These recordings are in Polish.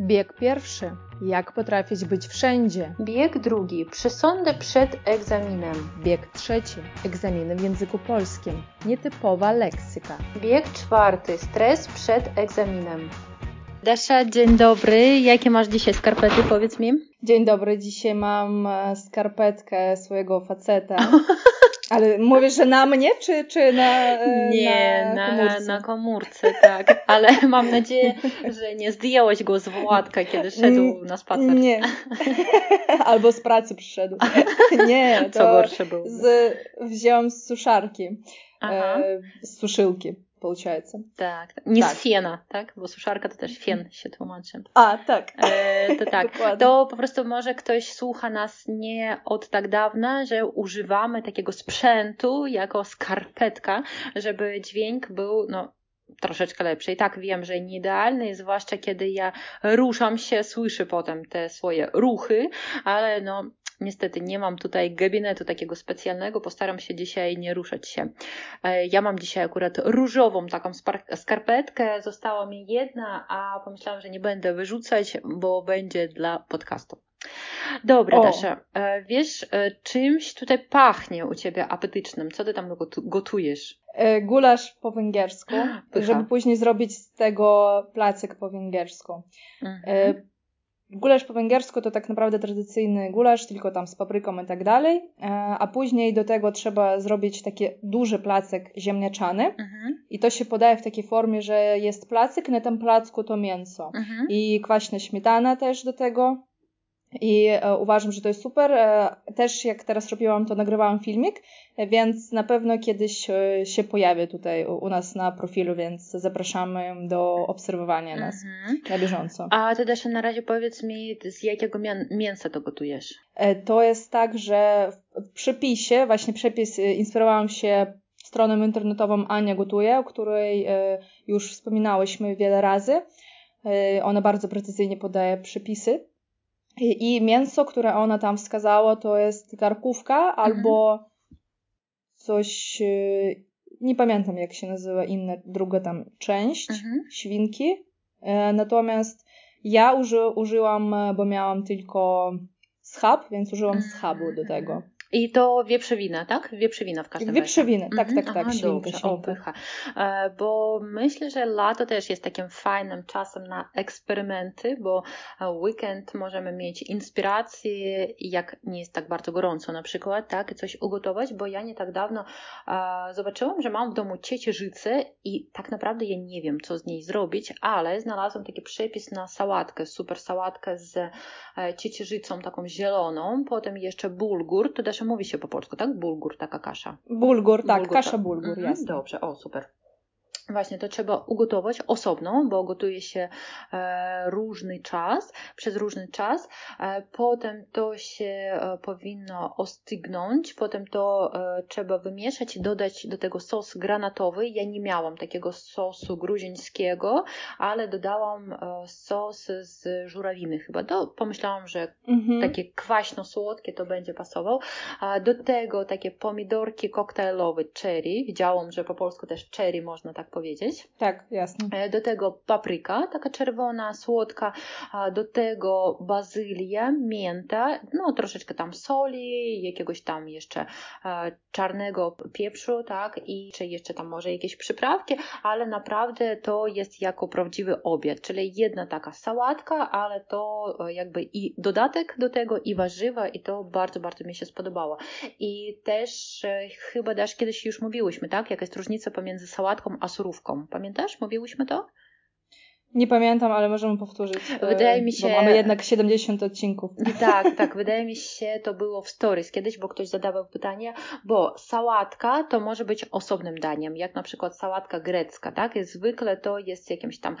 Bieg pierwszy. Jak potrafić być wszędzie? Bieg drugi. Przesądy przed egzaminem. Bieg trzeci. Egzaminy w języku polskim. Nietypowa leksyka. Bieg czwarty. Stres przed egzaminem. Dasza, dzień dobry. Jakie masz dzisiaj skarpety, powiedz mi? Dzień dobry. Dzisiaj mam e, skarpetkę swojego faceta. Ale mówisz, że na mnie, czy, czy na e, Nie, na na, komórce? na komórce, tak. Ale mam nadzieję, że nie zdjęłaś go z Władka, kiedy szedł na spacer. Nie. Albo z pracy przyszedł. Nie, to Co gorsze było. z, wzięłam z suszarki. Aha, E, z suszyłki, получается. tak. Nie tak. z fiena, tak? Bo suszarka to też fien się tłumaczy. A, tak. E, to tak. Dokładnie. To po prostu może ktoś słucha nas nie od tak dawna, że używamy takiego sprzętu jako skarpetka, żeby dźwięk był no, troszeczkę lepszy. I tak wiem, że nie idealny, zwłaszcza kiedy ja ruszam się, słyszę potem te swoje ruchy, ale no. Niestety nie mam tutaj gabinetu takiego specjalnego, postaram się dzisiaj nie ruszać się. E, Ja mam dzisiaj akurat różową taką skarpetkę, została mi jedna, a pomyślałam, że nie będę wyrzucać, bo będzie dla podcastu. Dobra, O. Dasza, e, wiesz, e, czymś tutaj pachnie u Ciebie apetycznym. Co Ty tam gotu- gotujesz? Gulasz po węgiersku, Pycha. żeby później zrobić z tego placek po węgiersku. Mhm. Gulasz po węgiersku to tak naprawdę tradycyjny gulasz, tylko tam z papryką i tak dalej, E, a później do tego trzeba zrobić taki duży placek ziemniaczany Mhm. i to się podaje w takiej formie, że jest placek, na tym placku to mięso. Mhm. i kwaśna śmietana też do tego. I e, uważam, że to jest super. E, też jak teraz robiłam, to nagrywałam filmik, więc na pewno kiedyś e, się pojawi tutaj u, nas na profilu, więc zapraszamy do obserwowania nas Mhm. na bieżąco. A Ty, Dasza, na razie powiedz mi, z jakiego mię- mięsa to gotujesz? To jest tak, że w- przepisie, właśnie przepis, inspirowałam się stroną internetową Ania Gotuje, o której już wspominałyśmy wiele razy. Ona bardzo precyzyjnie podaje przepisy. I mięso, które ona tam wskazała, to jest karkówka albo coś, e, nie pamiętam jak się nazywa inna, druga tam część Mhm. świnki. E, Natomiast ja uży, użyłam, bo miałam tylko schab, więc użyłam schabu do tego. I to wieprzowina, tak? Wieprzowina w każdym razie. Wieprzowinę, tak, Mhm, tak, tak, aha, świnka, dobrze, o, świnka. pycha. E, Bo myślę, że lato też jest takim fajnym czasem na eksperymenty, bo weekend możemy mieć inspirację, jak nie jest tak bardzo gorąco na przykład, tak, i coś ugotować, bo ja nie tak dawno e, zobaczyłam, że mam w domu ciecierzycę i tak naprawdę ja nie wiem, co z niej zrobić, ale znalazłam taki przepis na sałatkę, super sałatkę z e, ciecierzycą taką zieloną, potem jeszcze bulgur, to też mówi się po polsku, tak? Bulgur, taka kasza. Bulgur, tak, Bulgur, kasza tak. bulgur, Mhm, jasne. Dobrze, o super. Właśnie to trzeba ugotować osobno, bo gotuje się e, różny czas, przez różny czas. E, potem to się e, powinno ostygnąć, potem to e, trzeba wymieszać i dodać do tego sos granatowy. Ja nie miałam takiego sosu gruzińskiego, ale dodałam e, sos z żurawiny chyba. To pomyślałam, że Mhm. takie kwaśno-słodkie to będzie pasował. Do tego takie pomidorki koktajlowe cherry. Widziałam, że po polsku też cherry można tak powiedzieć. Tak, jasne. E, Do tego papryka, taka czerwona, słodka. Do tego bazylia, mięta, no troszeczkę tam soli, jakiegoś tam jeszcze e, czarnego pieprzu, tak, i czy jeszcze tam może jakieś przyprawki, ale naprawdę to jest jako prawdziwy obiad, czyli jedna taka sałatka, ale to e, jakby i dodatek do tego, i warzywa, i to bardzo, bardzo mi się spodobało. I też chyba też kiedyś już mówiłyśmy, tak, jaka jest różnica pomiędzy sałatką a surówką. Pamiętasz? Mówiłyśmy to? Nie pamiętam, ale możemy powtórzyć. e, Wydaje mi Bo się- mamy jednak 70 odcinków. Tak, tak, wydaje mi się, to było w stories kiedyś, bo ktoś zadawał pytanie, bo sałatka to może być osobnym daniem, jak na przykład sałatka grecka, tak? Zwykle to jest jakimś tam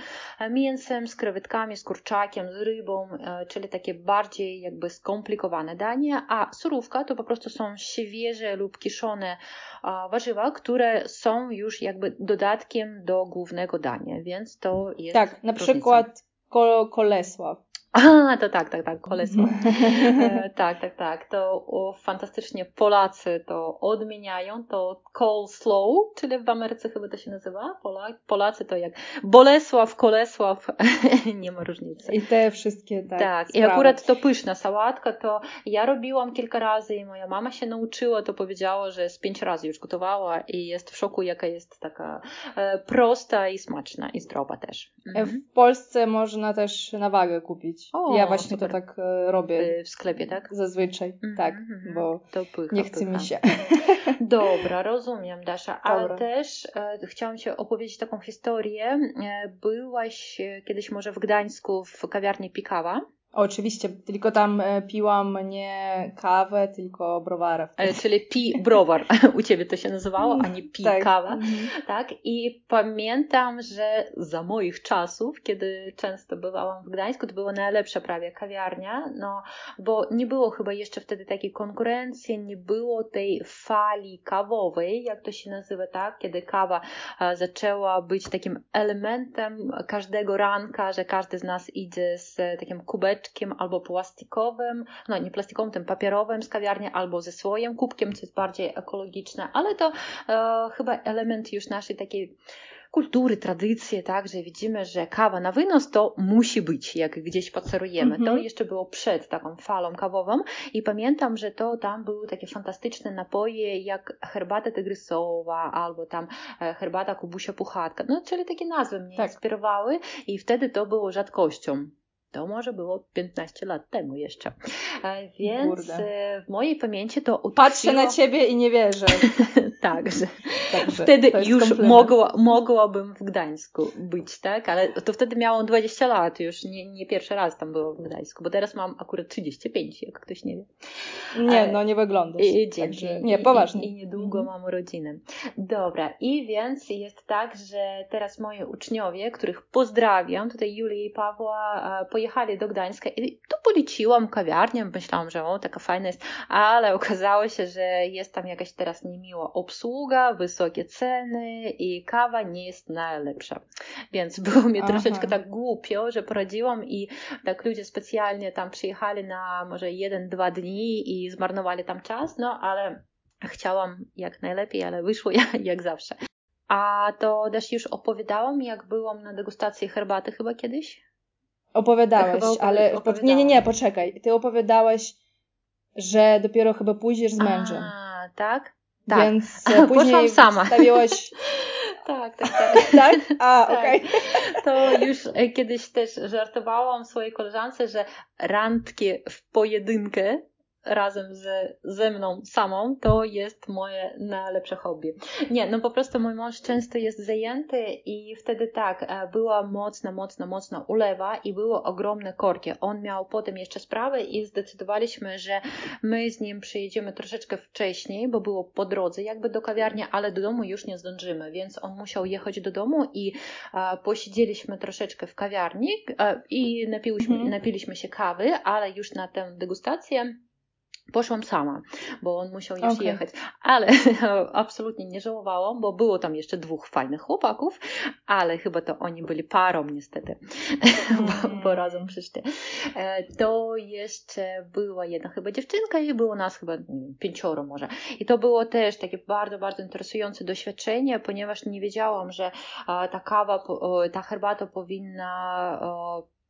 mięsem, z krewetkami, z kurczakiem, z rybą, e, czyli takie bardziej jakby skomplikowane danie, a surówka to po prostu są świeże lub kiszone warzywa, które są już jakby dodatkiem do głównego dania, więc to jest Tak, na przykład ko- kolesław. A, to tak, tak, tak, kolesło. E, tak, tak, tak. To o, fantastycznie Polacy to odmieniają. To coleslaw, czyli w Ameryce chyba to się nazywa. Pola, Polacy to jak Bolesław, Kolesław, nie ma różnicy. I te wszystkie, tak. Tak, sprawy. i akurat to pyszna sałatka, to ja robiłam kilka razy i moja mama się nauczyła, to powiedziała, że z pięć razy już gotowała i jest w szoku, jaka jest taka e, prosta i smaczna i zdrowa też. Mhm. W Polsce można też na wagę kupić. O, ja właśnie super. to tak e, robię. W sklepie, tak? Zazwyczaj, mm -hmm, tak, mm, bo pycha, nie chce pycha. mi się. Dobra, rozumiem, Dasza, ale Dobra. też e, chciałam Ci opowiedzieć taką historię. E, byłaś e, kiedyś może w Gdańsku w kawiarni Pikawa. Oczywiście, tylko tam e, piłam nie kawę, tylko browara. E, czyli pi browar, u Ciebie to się nazywało, a nie pi tak. kawa. Mhm. Tak, i pamiętam, że za moich czasów, kiedy często bywałam w Gdańsku, to była najlepsza prawie kawiarnia, no, bo nie było chyba jeszcze wtedy takiej konkurencji, nie było tej fali kawowej, jak to się nazywa, tak, kiedy kawa e, zaczęła być takim elementem każdego ranka, że każdy z nas idzie z takim kubeczkiem, albo plastikowym, no nie plastikowym, tym papierowym z kawiarni, albo ze swoim kubkiem, co jest bardziej ekologiczne, ale to e, chyba element już naszej takiej kultury, tradycji, tak, że widzimy, że kawa na wynos to musi być, jak gdzieś spacerujemy. Mm -hmm. To mhm. jeszcze było przed taką falą kawową i pamiętam, że to tam były takie fantastyczne napoje jak herbata tygrysowa albo tam e, herbata kubusia puchatka, no czyli takie nazwy mnie tak. inspirowały i wtedy to było rzadkością. To może było 15 lat temu jeszcze. E, więc Kurde. E, w mojej pamięci to utkwiło... Patrzę na ciebie i nie wierzę. tak, że Także wtedy już mogła, mogłabym w Gdańsku być, tak? Ale to wtedy miałam 20 lat, już nie, nie pierwszy raz tam było w Gdańsku, bo teraz mam akurat 35, jak ktoś nie wie. Nie, no nie wyglądasz. I, Także, nie, poważnie. I, I, niedługo mhm. mam rodzinę. Dobra, i więc jest tak, że teraz moi uczniowie, których pozdrawiam, tutaj Julię i Pawła, po pojechali do Gdańska i tu poleciłam kawiarnię, myślałam, że o, taka fajna jest, ale okazało się, że jest tam jakaś teraz niemiła obsługa, wysokie ceny i kawa nie jest najlepsza. Więc było mi Aha. troszeczkę tak głupio, że poradziłam i tak ludzie specjalnie tam przyjechali na może jeden, dwa dni i zmarnowali tam czas, no ale chciałam jak najlepiej, ale wyszło jak zawsze. A to też już opowiadałam, jak byłam na degustacji herbaty chyba kiedyś? Opowiadałeś, ale. Nie, nie, nie, poczekaj. Ty opowiadałeś, że dopiero chyba pójdziesz z mężem. A, tak? Tak. Więc e, później sama. wstawiłaś. tak, tak, tak. tak? A, tak. okej. Okay. To już e, kiedyś też żartowałam swojej koleżance, że randki w pojedynkę razem ze, ze mną samą, to jest moje najlepsze hobby. Nie, no po prostu mój mąż często jest zajęty i wtedy tak, e, była mocna, mocna, mocna ulewa i były ogromne korki. On miał potem jeszcze sprawę i zdecydowaliśmy, że my z nim przyjedziemy troszeczkę wcześniej, bo było po drodze jakby do kawiarni, ale do domu już nie zdążymy, więc on musiał jechać do domu i a, e, posiedzieliśmy troszeczkę w kawiarni a, e, i napiłyśmy, mhm. napiliśmy się kawy, ale już na tę degustację Poszłam sama, bo on musiał już okay. jechać, ale absolutnie nie żałowałam, bo było tam jeszcze dwóch fajnych chłopaków, ale chyba to oni byli parą niestety, bo, bo, razem przyszli. E, to jeszcze była jedna chyba dziewczynka i było nas chyba wiem, pięcioro może. I to było też takie bardzo, bardzo interesujące doświadczenie, ponieważ nie wiedziałam, że ta kawa, ta herbata powinna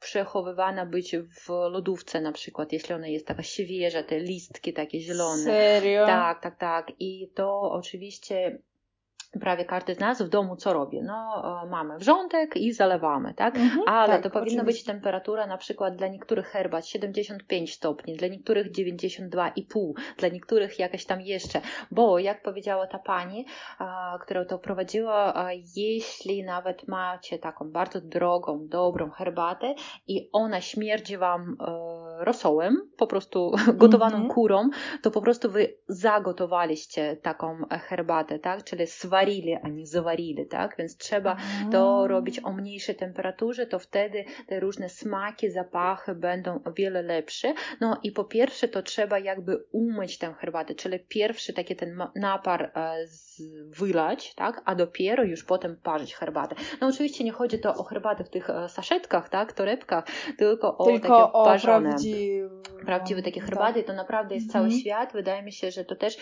przechowywana być w lodówce na przykład, jeśli ona jest taka świeża, te listki takie zielone. Serio? Tak, tak, tak. I to oczywiście prawie każdy z nas w domu co robi? No, e, mamy wrzątek i zalewamy, tak? Mhm, Ale tak, to powinna być temperatura na przykład dla niektórych herbat 75 stopni, dla niektórych 92,5, dla niektórych jakaś tam jeszcze, bo jak powiedziała ta pani, która to prowadziła, jeśli nawet macie taką bardzo drogą, dobrą herbatę i ona śmierdzi Wam e, rosołem, po prostu gotowaną mm -hmm. kurą, to po prostu wy zagotowaliście taką herbatę, tak? Czyli swarili, a nie zawarili, tak? Więc trzeba to robić o mniejszej temperaturze, to wtedy te różne smaki, zapachy będą o wiele lepsze. No i po pierwsze to trzeba jakby umyć tę herbatę, czyli pierwszy taki ten napar wylać, tak? A dopiero już potem parzyć herbatę. No oczywiście nie chodzi to o herbatę w tych saszetkach, tak? Torebkach, tylko o tylko takie o parzone. Prawdziwe, prawdziwe takie herbaty. To naprawdę jest cały Mhm. świat. Wydaje mi się, że to też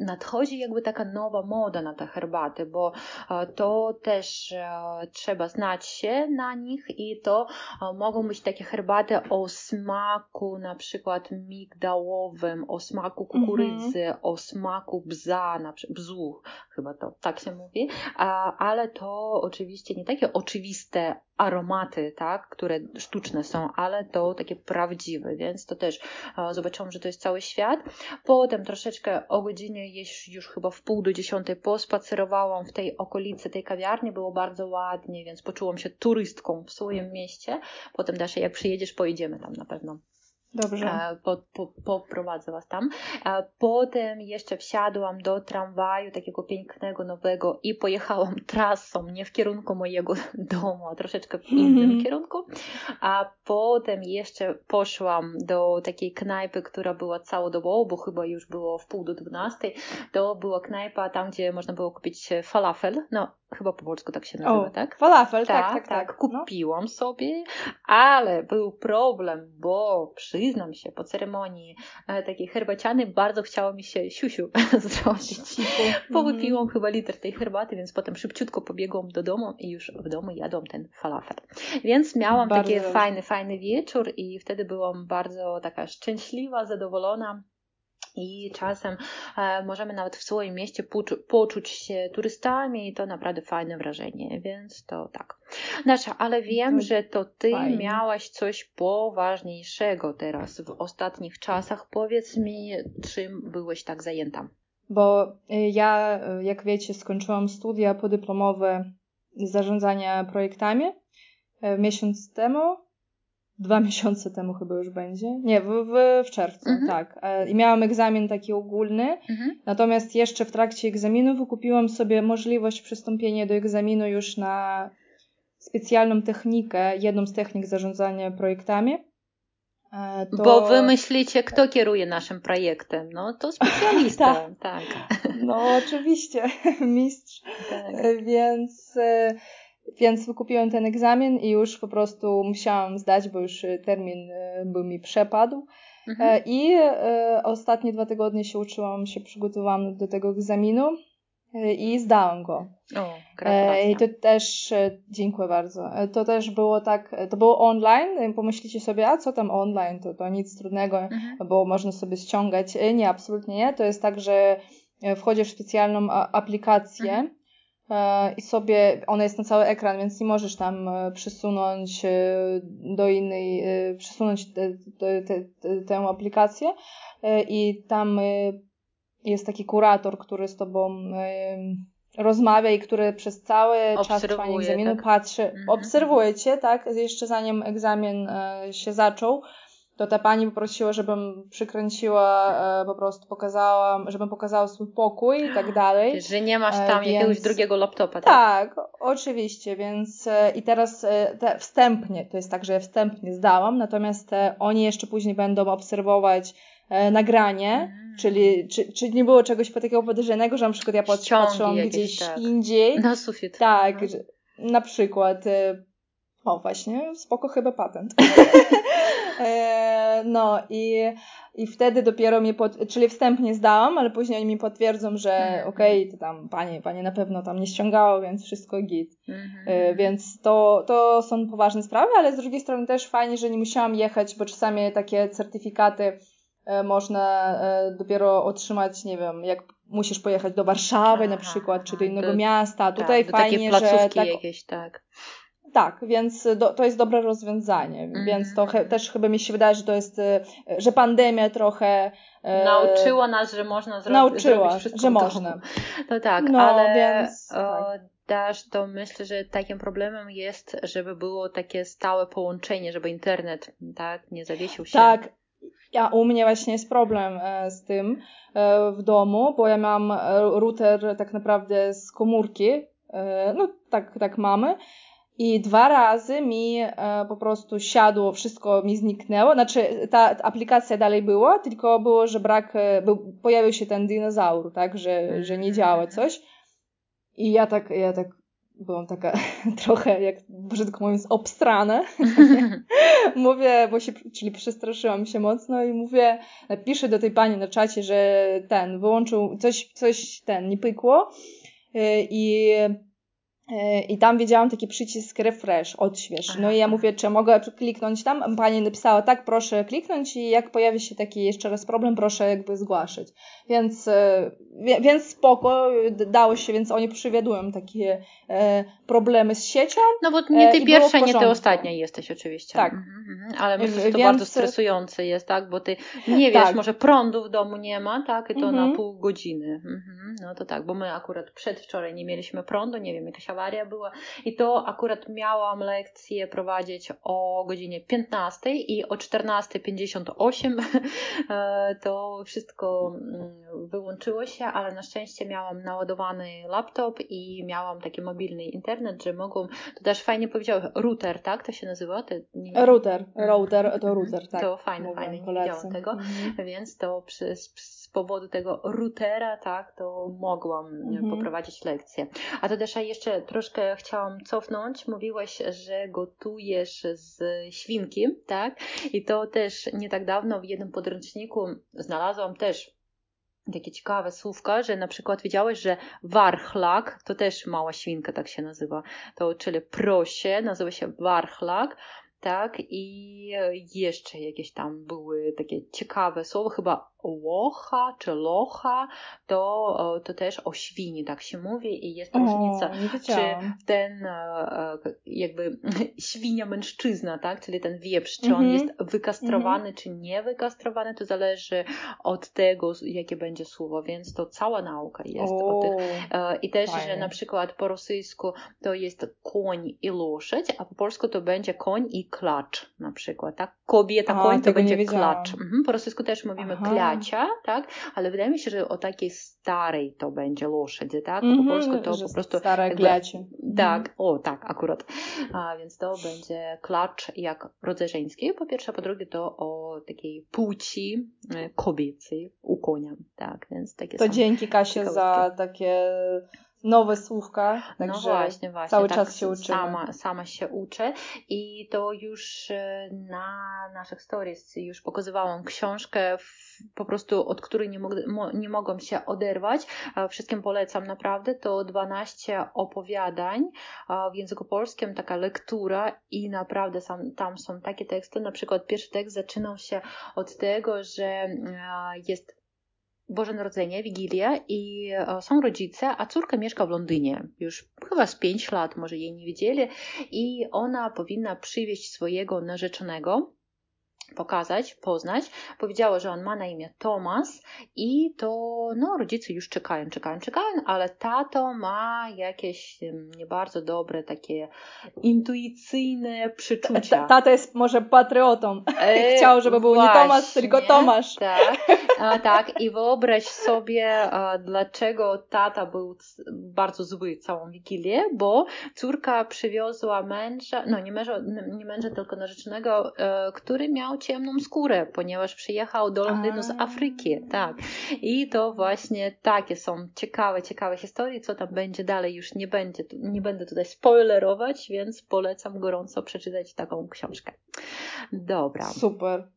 nadchodzi jakby taka nowa moda na te herbaty, bo e, to też e, trzeba znać się na nich i to e, mogą być takie herbaty o smaku na przykład migdałowym, o smaku kukurydzy, o smaku bza, na przykład bzu, chyba to tak się mówi, ale to oczywiście nie takie oczywiste aromaty, tak, które sztuczne są, ale to takie prawdziwe, więc to też zobaczyłam, że to jest cały świat. Potem troszeczkę o godzinie już, już chyba w pół do dziesiątej pospacerowałam w tej okolicy tej kawiarni, było bardzo ładnie, więc poczułam się turystką w swoim mieście. Potem Dasza, jak przyjedziesz, pojedziemy tam na pewno. Dobrze. E, po, po, poprowadzę Was tam. E, Potem jeszcze wsiadłam do tramwaju takiego pięknego, nowego i pojechałam trasą, nie w kierunku mojego domu, a troszeczkę w innym Mhm. kierunku. A potem jeszcze poszłam do takiej knajpy, która była całodobowo, bo chyba już było w pół do dwunastej. To była knajpa tam, gdzie można było kupić falafel. No, chyba po polsku tak się nazywa, O, tak? falafel, tak, tak, tak. No. Kupiłam sobie, ale był problem, bo przyznam się, po ceremonii e, takiej herbaciany bardzo chciało mi się siusiu zrobić. Powypiłam chyba litr tej herbaty, więc potem szybciutko pobiegłam do domu i już w domu jadłam ten falafel. Więc miałam Bardzo taki dobrze. fajny, fajny wieczór i wtedy byłam bardzo taka szczęśliwa, zadowolona. I czasem e, możemy nawet w swoim mieście poczu- poczuć się turystami i to naprawdę fajne wrażenie, więc to tak. Nasza, ale wiem, To że to ty fajnie. miałaś coś poważniejszego teraz w ostatnich czasach. Powiedz mi, czym byłeś tak zajęta? Bo y, ja, y, jak wiecie, skończyłam studia podyplomowe zarządzania projektami miesiąc temu. Dwa miesiące temu chyba już będzie. Nie, w, w, w czerwcu, Mhm. tak. E, I miałam egzamin taki ogólny. Natomiast jeszcze w trakcie egzaminu wykupiłam sobie możliwość przystąpienia do egzaminu już na specjalną technikę, jedną z technik zarządzania projektami. E, To... Bo wy myślicie, kto kieruje naszym projektem? No to specjalista. Tak. tak. No oczywiście, mistrz. tak. E, Więc, więc wykupiłem ten egzamin i już po prostu musiałam zdać, bo już e, termin e, był mi przepadł. Mhm. E, I e, ostatnie dwa tygodnie się uczyłam, się przygotowałam do tego egzaminu e, i zdałam go. O, E. I to też, dziękuję bardzo. To też było tak, to było online. Pomyślicie sobie, a co tam online? To, to nic trudnego, Mhm. bo można sobie ściągać. Nie, absolutnie nie. To jest tak, że wchodzisz w specjalną aplikację Mhm. E, i sobie, ona jest na cały ekran, więc nie możesz tam e, przesunąć e, do innej, przesunąć tę aplikację i tam jest taki kurator, który z tobą rozmawia i który przez cały czas trwania egzaminu tak? patrzy, Mhm. obserwuje cię, tak, jeszcze zanim egzamin się zaczął, to ta pani poprosiła, żebym przykręciła, e, po prostu pokazała, żebym pokazała swój pokój i tak dalej. Że nie masz E, tam jakiegoś więc- drugiego laptopa, tak? Tak, oczywiście, więc e, i teraz te wstępnie, to jest tak, że ja wstępnie zdałam, natomiast oni jeszcze później będą obserwować nagranie, Mhm. czyli czy, czy nie było czegoś takiego podejrzanego, że na przykład ja patrzyłam gdzieś tak. indziej. Na sufit. Tak, że, na przykład o właśnie, spoko chyba patent. e, no i, i wtedy dopiero mi, pod, czyli wstępnie zdałam, ale później oni mi potwierdzą, że Mhm. okej, to tam panie, panie na pewno tam nie ściągało, więc wszystko git. Mhm. E, Więc to, to są poważne sprawy, ale z drugiej strony też fajnie, że nie musiałam jechać, bo czasami takie certyfikaty e, można dopiero otrzymać, nie wiem, jak musisz pojechać do Warszawy na Aha, przykład, czy do innego do- miasta. Tak, Tutaj do takiej fajnie, że placówki tak, jakieś, tak. Tak, więc do, to jest dobre rozwiązanie. Mhm. Więc to he, też chyba mi się wydaje, że to jest, e, że pandemia trochę e, Nauczyła nas, że można zro- nauczyła, zrobić wszystko że można. To tak, No, ale więc tak. Dasz, to myślę, że takim problemem jest, żeby było takie stałe połączenie, żeby internet tak nie zawiesił się. Tak, Ja, u mnie właśnie jest problem e, z tym e, w domu, bo ja mam e, router tak naprawdę z komórki, no tak, tak mamy. I dwa razy mi po prostu siadło, wszystko mi zniknęło. Znaczy, ta aplikacja dalej była, tylko było, że brak, był, pojawił się ten dinozaur, tak, że, że nie działa coś. I ja tak, ja tak byłam taka trochę, jak brzydko mówiąc, obstrana. mówię, bo się, czyli przestraszyłam się mocno i mówię, piszę do tej pani na czacie, że ten, wyłączył, coś, coś ten, nie pykło y, i i tam widziałam taki przycisk refresh, odśwież. No i ja mówię, czy mogę kliknąć tam? Pani napisała, tak, proszę kliknąć i jak pojawi się taki jeszcze raz problem, proszę jakby zgłaszać. Więc, e, więc spoko, dało się, więc oni przewidują takie e, problemy z siecią. No bo nie ty pierwsza, nie ty ostatnia jesteś oczywiście. Tak. Mhm, mhm. Ale myślę, że to więc... bardzo stresujące jest, tak? Bo ty nie wiesz, tak. może prądu w domu nie ma, tak? I to mhm. na pół godziny. Mhm. No to tak, bo my akurat przedwczoraj nie mieliśmy prądu, nie wiem, jakaś awaria była i to akurat miałam lekcję prowadzić o godzinie 15 i o 14.58 e, to wszystko mm, wyłączyło się, ale na szczęście miałam naładowany laptop i miałam taki mobilny internet, że mogłam, to też fajnie powiedziałeś, router, tak to się nazywa? Te, nie... Router, router, to mhm. router, tak. To fajne, fajne, nie widziałam tego, mhm. więc to przez, powodu tego routera, tak, to mogłam mhm. poprowadzić lekcję. A to też jeszcze troszkę chciałam cofnąć. Mówiłeś, że gotujesz z świnki, tak? I to też nie tak dawno w jednym podręczniku znalazłam też takie ciekawe słówka, że na przykład wiedziałeś, że warchlak, to też mała świnka tak się nazywa, to czyli prosie, nazywa się warchlak, tak, i jeszcze jakieś tam były takie ciekawe słowa, chyba łocha czy locha, to, to też o świni tak się mówi i jest różnica, czy ten e, jakby świnia mężczyzna, tak, czyli ten wieprz, czy on mhm. jest wykastrowany, mm -hmm. czy nie wykastrowany, to zależy od tego, jakie będzie słowo, więc to cała nauka jest o, o tych. E, I też, fajnie. że na przykład po rosyjsku to jest koń i loszyć, a po polsku to będzie koń i klacz na przykład, tak? Kobieta, a, koń to będzie klacz. Mhm. Po rosyjsku też mówimy kacia, tak? Ale wydaje mi się, że o takiej starej to będzie loszedzie, tak? Mm -hmm, polsku to po prostu... Stare jakby, klacie. Tak, mm. o tak, akurat. A, więc to będzie klacz jak rodzaj żeński, po pierwsze, po drugie to o takiej płci e, kobiecej u konia, tak? Więc takie To dzięki Kasie za takie nowe słówka. No właśnie, właśnie. Cały tak czas się uczymy. Sama, sama się uczę i to już e, na naszych stories już pokazywałam książkę, po prostu od której nie, mog nie mogłam się oderwać. Wszystkim polecam naprawdę. To 12 opowiadań w języku polskim, taka lektura i naprawdę sam, tam są takie teksty. Na przykład pierwszy tekst zaczynał się od tego, że jest Boże Narodzenie, Wigilia i e, są rodzice, a córka mieszka w Londynie już chyba z 5 lat, może jej nie widzieli i ona powinna przywieźć swojego narzeczonego pokazać, poznać. Powiedziała, że on ma na imię Tomas i to no, rodzice już czekają, czekają, czekają, ale tato ma jakieś nie bardzo dobre takie intuicyjne przeczucia. Tata jest może patriotą. E, Chciał, żeby był właśnie, nie Tomas, tylko Tomasz. Tak, a, tak. I wyobraź sobie, dlaczego tata był bardzo zły całą Wigilię, bo córka przywiozła męża, no nie męża, nie męża tylko narzeczonego, e, który miał ciemną skórę, ponieważ przyjechał do Londynu z Afryki, tak. I to właśnie takie są ciekawe, ciekawe historie, co tam będzie dalej już nie będzie, nie będę tutaj spoilerować, więc polecam gorąco przeczytać taką książkę. Dobra. Super.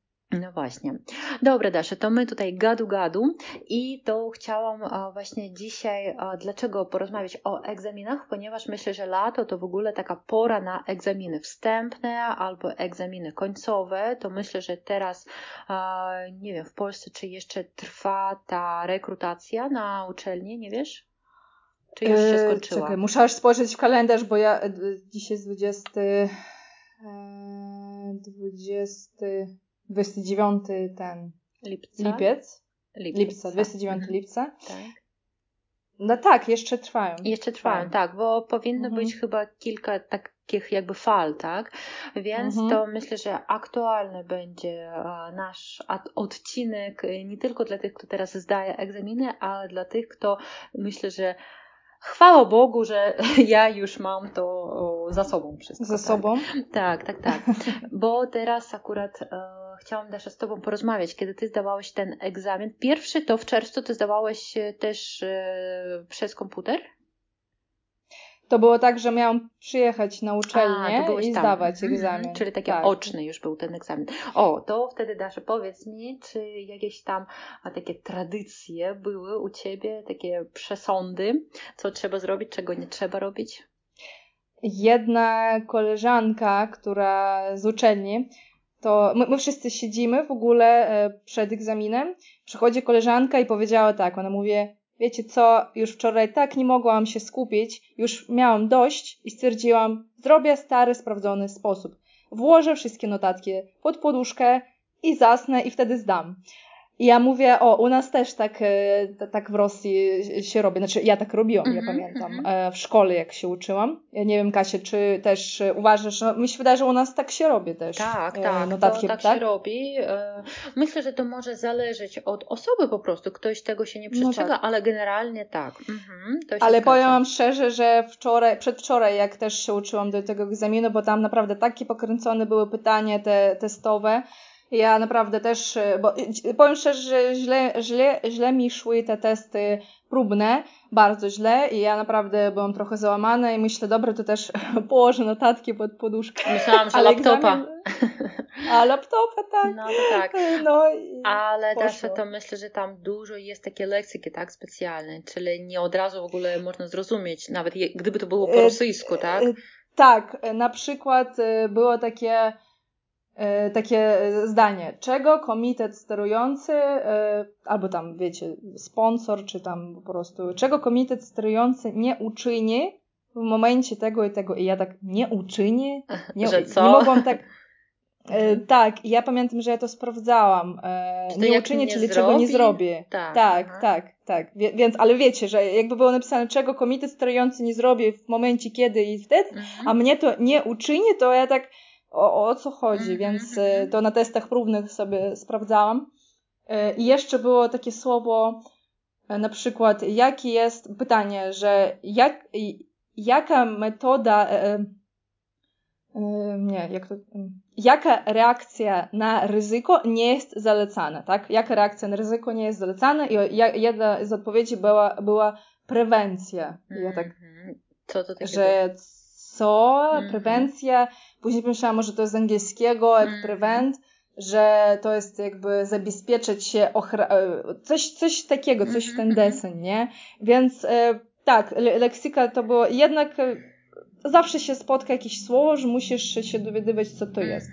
No właśnie. Dobra, Dasza, to my tutaj gadu-gadu i to chciałam właśnie dzisiaj, dlaczego porozmawiać o egzaminach, ponieważ myślę, że lato to w ogóle taka pora na egzaminy wstępne albo egzaminy końcowe. To myślę, że teraz, nie wiem, w Polsce czy jeszcze trwa ta rekrutacja na uczelni, nie wiesz? Czy już się e, skończyła? Czekaj, muszę aż spojrzeć w kalendarz, bo ja e, dzisiaj jest 20... 20... 29 ten lipca. lipiec. Lipca, lipca 29 mhm. lipca. Tak. No tak, jeszcze trwają. Jeszcze trwają, tak, bo powinno mhm. być chyba kilka tak takich jakby fal, tak? Więc mhm. to myślę, że aktualny będzie nasz odcinek nie tylko dla tych, kto teraz zdaje egzaminy, ale dla tych, kto myślę, że chwała Bogu, że ja już mam to za sobą wszystko. Za tak. sobą? Tak, tak, tak. Bo teraz akurat e, chciałam też z Tobą porozmawiać, kiedy Ty zdawałeś ten egzamin. Pierwszy to w czerwcu Ty zdawałeś też e, przez komputer? To było tak, że miałam przyjechać na uczelnię A, i tam. zdawać mhm, egzamin. Czyli taki tak. oczny już był ten egzamin. O, to wtedy Dasza, powiedz mi, czy jakieś tam a, takie tradycje były u Ciebie, takie przesądy, co trzeba zrobić, czego nie trzeba robić? Jedna koleżanka, która z uczelni, to my, my wszyscy siedzimy w ogóle e, przed egzaminem, przychodzi koleżanka i powiedziała tak, ona mówi, Wiecie co, już wczoraj tak nie mogłam się skupić, już miałam dość i stwierdziłam, zrobię stary, sprawdzony sposób. Włożę wszystkie notatki pod poduszkę i zasnę i wtedy zdam. I ja mówię, o, u nas też tak, e, tak w Rosji się robi. Znaczy, ja tak robiłam, mm -hmm, ja mhm, pamiętam, mm -hmm. w szkole jak się uczyłam. Ja nie wiem, Kasia, czy też uważasz, no, mi się wydaje, że u nas tak się robi też. Tak, e, tak, notatki, tak, tak się robi. Myślę, że to może zależeć od osoby po prostu. Ktoś tego się nie przestrzega, no tak. ale generalnie tak. Mhm, ale powiem Wam szczerze, że wczoraj, przedwczoraj, jak też się uczyłam do tego egzaminu, bo tam naprawdę takie pokręcone były pytania te testowe, ja naprawdę też, e, bo e, powiem szczerze, że źle, źle, źle mi szły te testy próbne, bardzo źle i ja naprawdę byłam trochę załamana i myślę, dobra, to też położę notatki pod poduszkę. Myślałam, że Ale laptopa. Egzamin... A laptopa, tak. No tak. No, Ale też to myślę, że tam dużo jest takie leksyki, tak, specjalne, czyli nie od razu w ogóle można zrozumieć, nawet gdyby to było po e, rosyjsku, tak? Tak, na przykład było takie takie e, zdanie, czego komitet sterujący, e, albo tam wiecie, sponsor, czy tam po prostu, czego komitet sterujący nie uczyni w momencie tego i tego. I ja tak, nie uczyni? Nie, że co? nie mogłam tak. Mhm. tak, ja pamiętam, że ja to sprawdzałam. nie uczynię, czyli zrobi? czego nie zrobię. Tak, tak, tak, tak. Więc, ale wiecie, że jakby było napisane, czego komitet sterujący nie zrobi w momencie kiedy i wtedy, mhm. a mnie to nie uczyni, to ja tak o, o co chodzi, -hmm. więc y, to na testach próbnych sobie sprawdzałam. Y, I jeszcze było takie słowo, y, na przykład, jaki jest, pytanie, że jak, jaka metoda, nie, jak to, jaka reakcja na ryzyko nie jest zalecana, tak? Jaka reakcja na ryzyko nie jest zalecana i jedna z odpowiedzi była, była prewencja. I ja tak, mhm. co to takiego? Że co, mm -hmm. prewencja, później pomyślałam, może to jest z angielskiego, mm -hmm. prevent, że to jest jakby zabezpieczyć się, e, coś, coś takiego, coś w ten mhm, mhm. deseń, nie? Więc e, tak, le leksyka to było, jednak e, zawsze się spotka jakieś słowo, że musisz się dowiadywać, co to jest.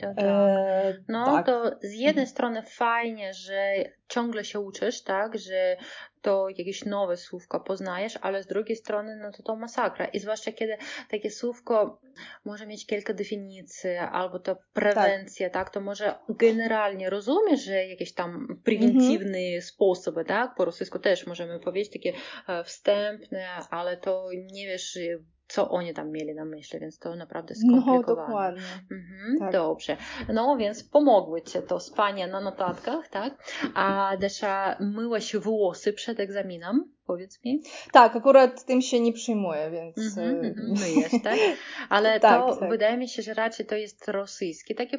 Tak. E, no tak. to z jednej strony fajnie, że ciągle się uczysz, tak, że to jakieś nowe słówko poznajesz, ale z drugiej strony no to to masakra. I zwłaszcza kiedy takie słówko może mieć kilka definicji, albo to prewencja, tak, tak to może generalnie rozumiesz, że jakieś tam prewentywne mm -hmm. sposoby, tak, po rosyjsku też możemy powiedzieć takie e, wstępne, ale to nie wiesz co oni tam mieli na myśli, więc to naprawdę no, skomplikowane. No, dokładnie. Mhm, tak. Dobrze. No, więc pomogły Ci to spanie na notatkach, tak? A Desza, myłaś włosy przed egzaminem? Powiedz mi? Tak, akurat tym się nie przyjmuję, więc. Mm -hmm, myjesz, tak? Ale tak, to tak. wydaje mi się, że raczej to jest rosyjski taki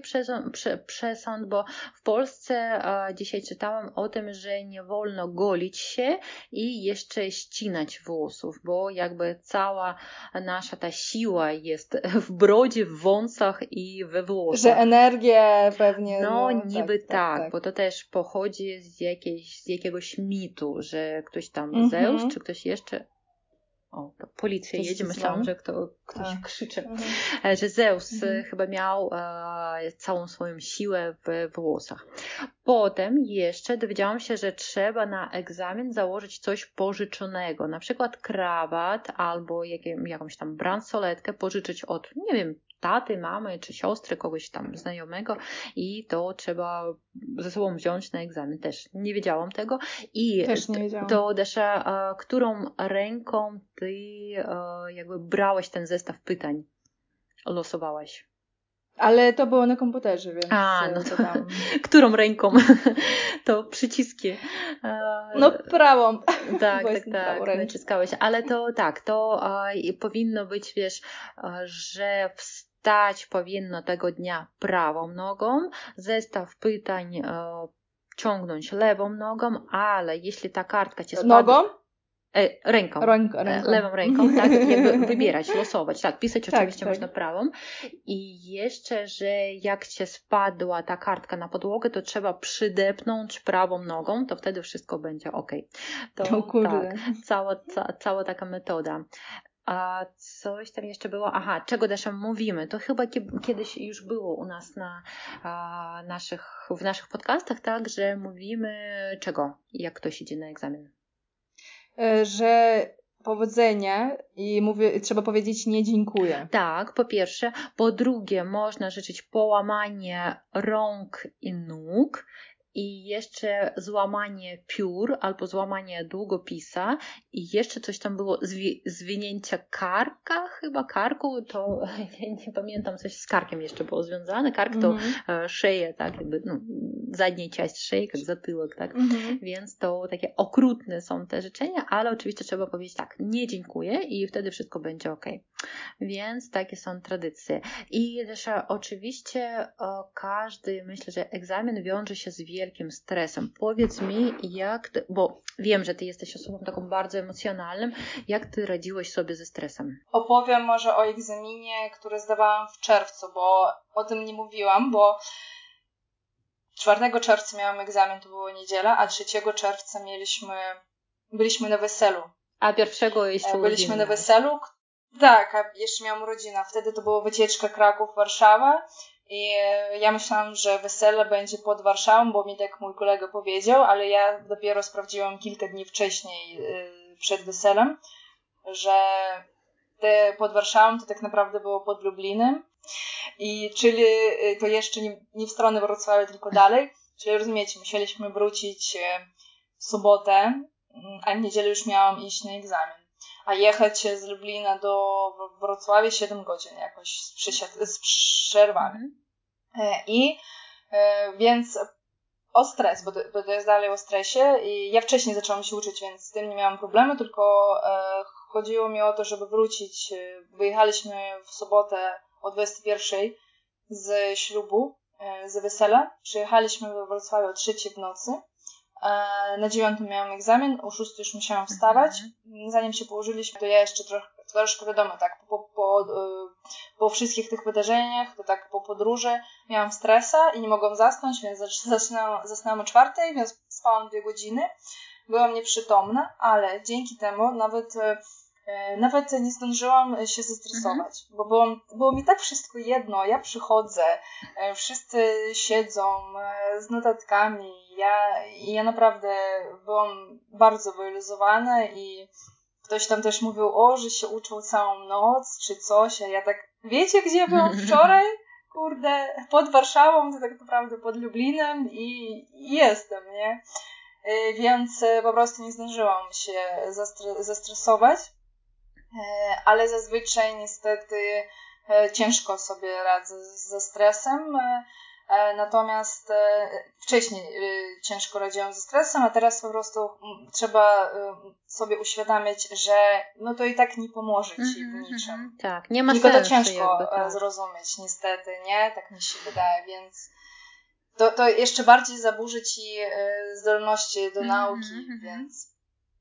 przesąd, bo w Polsce dzisiaj czytałam o tym, że nie wolno golić się i jeszcze ścinać włosów, bo jakby cała nasza ta siła jest w brodzie, w wąsach i we włosach. Że energia pewnie. No, no niby tak, tak, tak, bo to też pochodzi z, jakiejś, z jakiegoś mitu, że ktoś tam mm Zeus, mhm. czy ktoś jeszcze. O, to policja ktoś jedzie, myślałam, że kto, ktoś A. krzyczy. Mhm. E, że Zeus mhm. chyba miał e, całą swoją siłę w włosach. Potem jeszcze dowiedziałam się, że trzeba na egzamin założyć coś pożyczonego, na przykład krawat albo jakąś tam bransoletkę pożyczyć od, nie wiem, taty, mamy czy siostry, kogoś tam znajomego i to trzeba ze sobą wziąć na egzamin. Też nie wiedziałam tego. I Też nie wiedziałam. to Desza, którą ręką ty jakby brałeś ten zestaw pytań? losowałaś? Ale to było na komputerze, więc. A, no to tam. Którą ręką? to przyciski. No prawą. Tak, tak, tak, naciskałeś. Ale to tak, to powinno być, wiesz, że wstać powinno tego dnia prawą nogą, zestaw pytań ciągnąć lewą nogą, ale jeśli ta kartka ci spadła... Nogą? E, ręką. Ręką, e, ręką. Lewą ręką, tak, jakby wybierać, losować, tak, pisać tak, oczywiście tak, można prawą. I jeszcze, że jak cię spadła ta kartka na podłogę, to trzeba przydepnąć prawą nogą, to wtedy wszystko będzie ok. To tak, cała, ca, cała taka metoda. A coś tam jeszcze było, aha, czego też mówimy? To chyba kiedyś już było u nas na a, naszych, w naszych podcastach, tak, że mówimy czego, jak ktoś idzie na egzamin. E, że powodzenia i mówię, trzeba powiedzieć nie dziękuję. Tak, po pierwsze. Po drugie, można życzyć połamanie rąk i nóg i jeszcze złamanie piór albo złamanie długopisa i jeszcze coś tam było, zwi zwinięcia karka, chyba karku, to nie, nie, pamiętam, coś z karkiem jeszcze było związane. Kark to mm -hmm. szeję, tak, jakby no, zadniej część szyi, jak zatylek, tak, mm -hmm. więc to takie okrutne są te życzenia, ale oczywiście trzeba powiedzieć tak, nie dziękuję i wtedy wszystko będzie ok. Więc takie są tradycje. I też oczywiście każdy, myślę, że egzamin wiąże się z wielkim wielkim stresem. Powiedz mi, jak, ty, bo wiem, że ty jesteś osobą taką bardzo emocjonalną, jak ty radziłeś sobie ze stresem? Opowiem może o egzaminie, który zdawałam w czerwcu, bo o tym nie mówiłam, bo 4 czerwca miałam egzamin, to było niedziela, a 3 czerwca mieliśmy, byliśmy na weselu. A pierwszego jeszcze Byliśmy na weselu, tak, a jeszcze miałam urodzina. Wtedy to była wycieczka Kraków-Warszawa i ja myślałam, że wesele będzie pod Warszawą, bo mi tak mój kolega powiedział, ale ja dopiero sprawdziłam kilka dni wcześniej y, przed weselem, że te pod Warszawą to tak naprawdę było pod Lublinem. I czyli y, to jeszcze nie, nie w stronę Wrocławia, tylko dalej. Czyli rozumiecie, musieliśmy wrócić w sobotę, mm, a w niedzielę już miałam iść na egzamin. A jechać z Lublina do Wrocławia 7 godzin jakoś z, z przerwami. E, I e, więc o stres, bo to, bo to jest dalej o stresie i ja wcześniej zaczęłam się uczyć, więc z tym nie miałam problemu, tylko e, chodziło mi o to, żeby wrócić. Wyjechaliśmy w sobotę o 21 z ślubu, z wesela. Przyjechaliśmy we Wrocławiu o 3 w nocy. Na dziewiątym miałam egzamin, o 6 już musiałam wstawać. Mhm. Zanim się położyliśmy, to ja jeszcze trochę, troszkę wiadomo, tak, po, po, po wszystkich tych wydarzeniach, to tak po podróży miałam stresa i nie mogłam zasnąć, więc zasnęłam, zasnęłam o czwartej, więc spałam dwie godziny. Byłam nieprzytomna, ale dzięki temu nawet e, nawet nie zdążyłam się zestresować, mhm. bo było, było mi tak wszystko jedno. Ja przychodzę, e, wszyscy siedzą e, z notatkami. Ja, ja naprawdę byłam bardzo wyluzowana i ktoś tam też mówił, o, że się uczył całą noc czy coś, a ja tak Wiecie, gdzie byłam wczoraj? Kurde, pod Warszawą, to tak naprawdę pod Lublinem i, jestem, nie? Y, więc y, po prostu nie zdążyłam się zestresować, y, ale zazwyczaj niestety ciężko sobie radzę ze stresem. E, natomiast e, wcześniej e, ciężko radziłam ze stresem, a teraz po prostu mm, trzeba sobie uświadamiać, że no to i tak nie pomoże ci mm -hmm, w mhm, niczym. -hmm. Tak, nie ma Tylko sensu. to ciężko jakby, tak. zrozumieć, niestety, nie? Tak mi się wydaje, więc to, to jeszcze bardziej zaburzy ci zdolności do -hmm, nauki, mhm. więc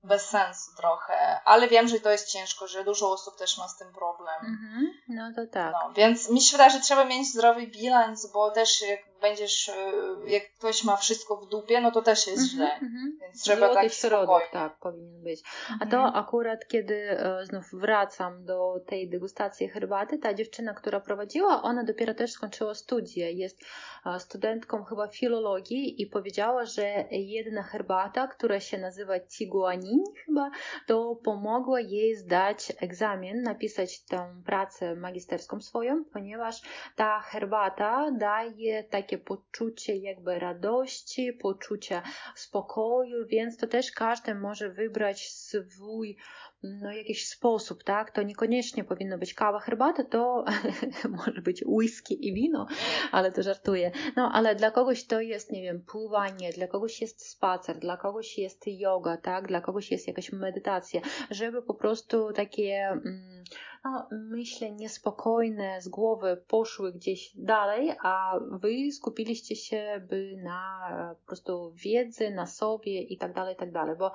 bez sensu trochę, ale wiem, że to jest ciężko, że dużo osób też ma z tym problem. Mhm, no to tak. No, więc mi się wydaje, że trzeba mieć zdrowy bilans, bo też jak będziesz, e, jak ktoś ma wszystko w dupie, no to też jest mhm, źle. Mhm. Więc trzeba Złoty tak środek, spokojnie. tak, powinien być. A to akurat, kiedy e, znów wracam do tej degustacji herbaty, ta dziewczyna, która prowadziła, ona dopiero też skończyła studia. Jest e, studentką chyba filologii i powiedziała, że jedna herbata, która się nazywa tiguani, chyba, to pomogło jej zdać egzamin, napisać tę pracę magisterską swoją, ponieważ ta herbata daje takie poczucie jakby radości, poczucia spokoju, więc to też każdy może wybrać swój no, jakiś sposób, tak? To niekoniecznie powinno być kawa, herbata, to może być whisky i wino, ale to żartuję. No, ale dla kogoś to jest, nie wiem, pływanie, dla kogoś jest spacer, dla kogoś jest yoga, tak? Dla kogoś jest jakaś medytacja, żeby po prostu takie mm, no, myśli niespokojne z głowy poszły gdzieś dalej, a wy skupiliście się by na po prostu wiedzy, na sobie i tak dalej, tak dalej, bo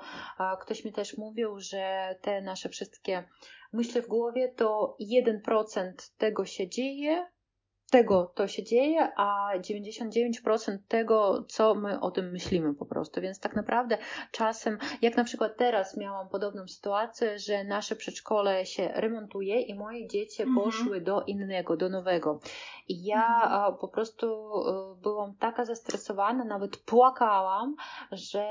ktoś mi też mówił, że te nasze wszystkie myśli w głowie to 1% tego się dzieje, tego to się dzieje, a 99% tego, co my o tym myślimy po prostu. Więc tak naprawdę czasem, jak na przykład teraz miałam podobną sytuację, że nasze przedszkole się remontuje i moje dzieci mhm. poszły do innego, do nowego. I ja mhm. po prostu e, byłam taka zestresowana, nawet płakałam, że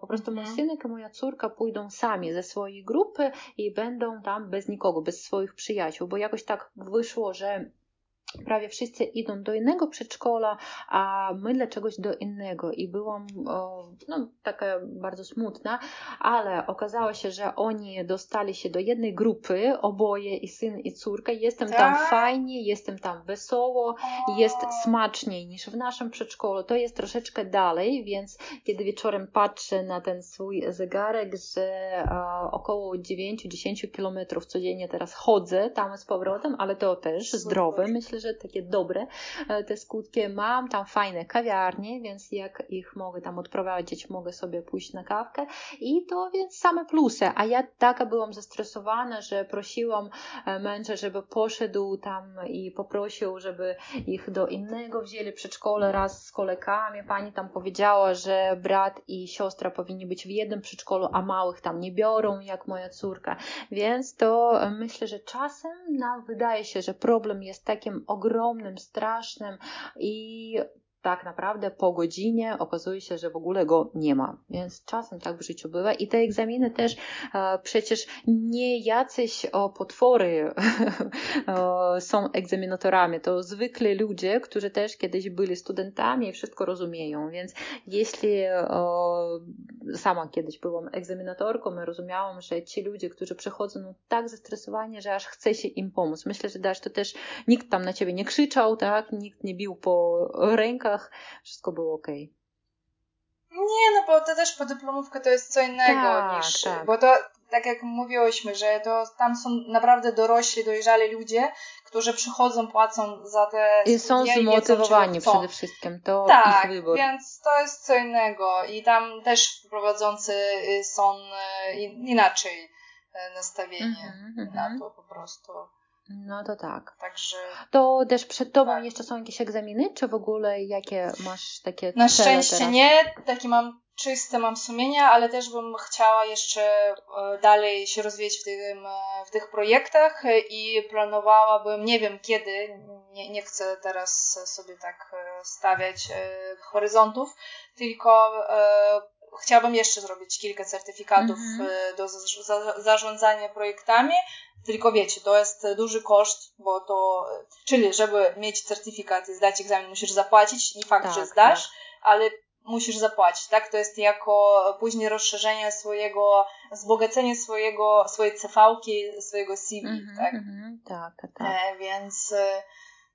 po prostu mój mhm. synek i moja córka pójdą sami ze swojej grupy i będą tam bez nikogo, bez swoich przyjaciół, bo jakoś tak wyszło, że prawie wszyscy idą do innego przedszkola, a my dla czegoś do innego. I byłam no, taka bardzo smutna, ale okazało się, że oni dostali się do jednej grupy, oboje i syn i córka. Jestem tak? tam fajnie, jestem tam wesoło, jest smaczniej niż w naszym przedszkolu. To jest troszeczkę dalej, więc kiedy wieczorem patrzę na ten swój zegarek, że około 9-10 kilometrów codziennie teraz chodzę tam z powrotem, ale to też zdrowe, myślę, że takie dobre e, te skutki. Mam tam fajne kawiarnie, więc jak ich mogę tam odprowadzić, mogę sobie pójść na kawkę i to więc same plusy. A ja taka byłam zestresowana, że prosiłam e, męża, żeby poszedł tam i poprosił, żeby ich do innego wzięli przedszkole raz z kolegami. Pani tam powiedziała, że brat i siostra powinni być w jednym przedszkolu, a małych tam nie biorą, jak moja córka. Więc to e, myślę, że czasem nam wydaje się, że problem jest takim ogromnym, strasznym i tak naprawdę po godzinie okazuje się, że w ogóle go nie ma. Więc czasem tak w życiu bywa. I te egzaminy też e, przecież nie jacyś o, potwory są egzaminatorami. To zwykle ludzie, którzy też kiedyś byli studentami i wszystko rozumieją. Więc jeśli sama kiedyś byłam egzaminatorką i rozumiałam, że ci ludzie, którzy przychodzą no, tak zestresowani, że aż chce się im pomóc. Myślę, że dasz to też nikt tam na ciebie nie krzyczał, tak? Nikt nie bił po rękach, wszystko było ok. Nie, no bo to też podyplomówka to jest co innego tak, niż. Tak. Bo to, tak jak mówiłyśmy, że to tam są naprawdę dorośli, dojrzali ludzie, którzy przychodzą, płacą za te. I są zmotywowani przede wszystkim. To tak, ich wybór. Więc to jest co innego. I tam też prowadzący y, są y, inaczej y, nastawieni mm -hmm, na to po prostu. No to tak. Także. To też przed tobą tak. jeszcze są jakieś egzaminy, czy w ogóle jakie masz takie Na szczęście teraz? nie, takie mam czyste mam sumienia, ale też bym chciała jeszcze e, dalej się rozwijać w, tym, e, w tych projektach i planowałabym, nie wiem kiedy, nie, nie chcę teraz sobie tak e, stawiać horyzontów, tylko chciałabym jeszcze zrobić kilka certyfikatów mm -hmm. do zarządzania projektami, tylko wiecie, to jest duży koszt, bo to, czyli żeby mieć certyfikat i zdać egzamin, musisz zapłacić, nie fakt, tak, że zdasz, tak. ale musisz zapłacić, tak? To jest jako później rozszerzenie swojego, wzbogacenie swojego, swojej CV-ki, swojego CV, mm -hmm, tak? Mm -hmm, tak, tak. E, więc e,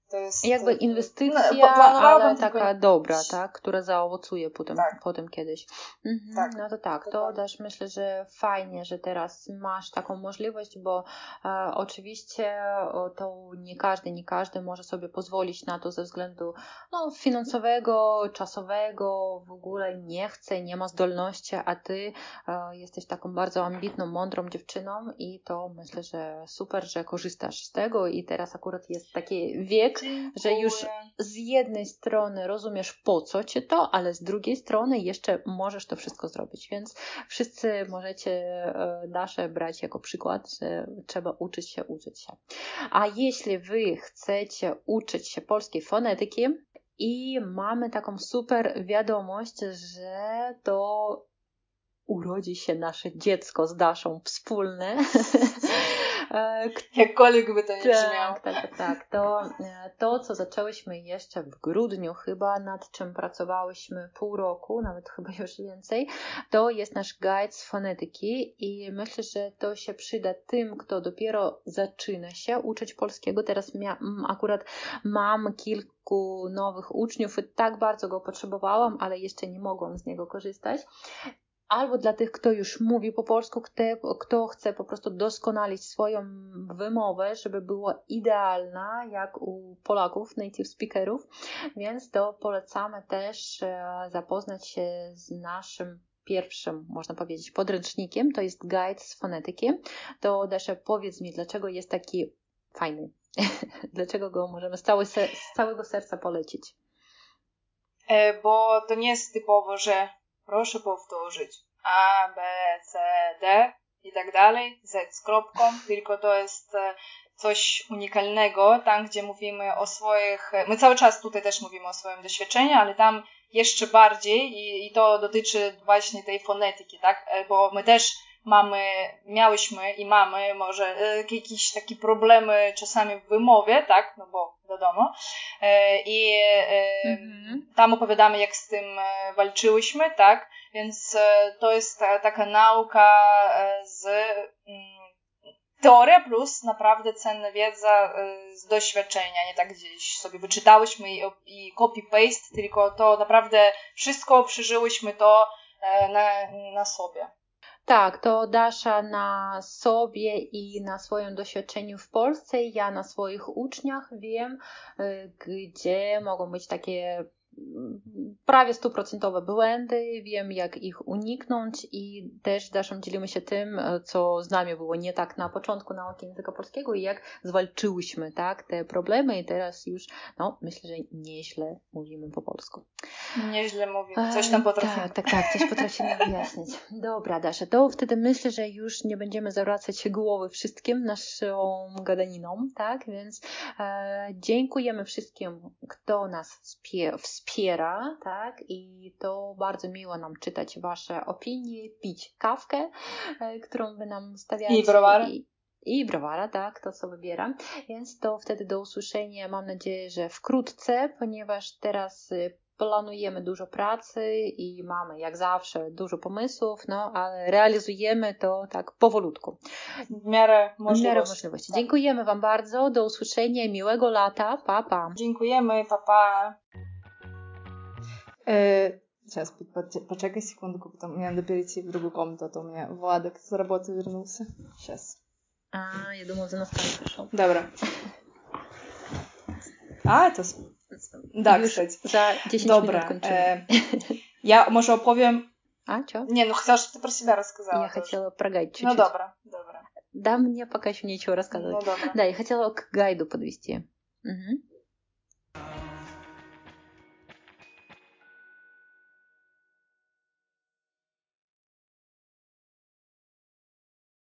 to jest jakby inwestycja, no, ale taka tylko... dobra, tak, która zaowocuje potem, tak. potem kiedyś. Mhm, tak. No to tak, to też myślę, że fajnie, że teraz masz taką możliwość, bo e, oczywiście to nie każdy, nie każdy może sobie pozwolić na to ze względu no, finansowego, czasowego, w ogóle nie chce, nie ma zdolności, a ty e, jesteś taką bardzo ambitną, mądrą dziewczyną i to myślę, że super, że korzystasz z tego i teraz akurat jest taki wiek, że już z jednej strony rozumiesz po co cię to, ale z drugiej strony jeszcze możesz to wszystko zrobić, więc wszyscy możecie e, nasze brać jako przykład, że trzeba uczyć się, uczyć się. A jeśli wy chcecie uczyć się polskiej fonetyki i mamy taką super wiadomość, że to urodzi się nasze dziecko z Daszą wspólne. E, Jakkolwiek by to nie tak, brzmiało. Tak, tak, tak. To, e, to, co zaczęłyśmy jeszcze w grudniu chyba, nad czym pracowałyśmy pół roku, nawet chyba już więcej, to jest nasz guide z fonetyki i myślę, że to się przyda tym, kto dopiero zaczyna się uczyć polskiego. Teraz akurat mam kilku nowych uczniów i tak bardzo go potrzebowałam, ale jeszcze nie mogłam z niego korzystać albo dla tych, kto już mówi po polsku, kto, kto chce po prostu doskonalić swoją wymowę, żeby była idealna, jak u Polaków, native speakerów, więc to polecamy też e, zapoznać się z naszym pierwszym, można powiedzieć, podręcznikiem, to jest guide z fonetyki. To Dasza, powiedz mi, dlaczego jest taki fajny? dlaczego go możemy z, całe, z całego serca polecić? E, bo to nie jest typowo, że proszę powtórzyć. A, B, C, D i tak dalej, Z z kropką, tylko to jest e, coś unikalnego, tam gdzie mówimy o swoich, my cały czas tutaj też mówimy o swoim doświadczeniu, ale tam jeszcze bardziej i, i to dotyczy właśnie tej fonetyki, tak, e, bo my też mamy, miałyśmy i mamy może e, jakieś takie problemy czasami w wymowie, tak, no bo wiadomo. E, I mhm. tam opowiadamy, jak z tym walczyłyśmy, tak, więc to jest taka nauka z mm, teoria plus naprawdę cenna wiedza z doświadczenia, nie tak gdzieś sobie wyczytałyśmy i, i copy-paste, tylko to naprawdę wszystko przeżyłyśmy to na, na sobie. Tak, to Dasza na sobie i na swoim doświadczeniu w Polsce, ja na swoich uczniach wiem, y, gdzie mogą być takie prawie stuprocentowe błędy, wiem jak ich uniknąć i też Daszą dzielimy się tym, co z nami było nie tak na początku nauki języka polskiego i jak zwalczyłyśmy tak, te problemy i teraz już no, myślę, że nieźle mówimy po polsku. Nieźle mówimy, coś tam potrafimy. Tak, tak, tak, coś potrafimy wyjaśnić. Dobra, Dasza, to wtedy myślę, że już nie będziemy zawracać głowy wszystkim naszą gadaniną, tak, więc e, dziękujemy wszystkim, kto nas wspiera wspiera, tak? I to bardzo miło nam czytać Wasze opinie, pić kawkę, e, którą Wy nam stawiacie. I browara. I, i browara, tak, to co wybieram. Więc to wtedy do usłyszenia, mam nadzieję, że wkrótce, ponieważ teraz y, planujemy dużo pracy i mamy jak zawsze dużo pomysłów, no ale realizujemy to tak powolutku. W miarę możliwości. W miarę możliwości. Dziękujemy Wam bardzo, do usłyszenia, miłego lata, pa pa. Dziękujemy, pa pa. Э, сейчас, почекай секундку, потом мне надо перейти в другую комнату, а то у меня Владок с работы вернулся. Сейчас. А, я думала, за настань пришел. Добро. А, to... Da, Już za 10 Dobra. minut kończymy. Ja może opowiem... A? Не, ну хотела, чтобы ты про себя рассказала. Я тоже. хотела про гайд чуть-чуть. Ну, добро, добро. Да, мне пока еще нечего рассказывать. Ну. Да, я хотела к гайду подвести. Угу.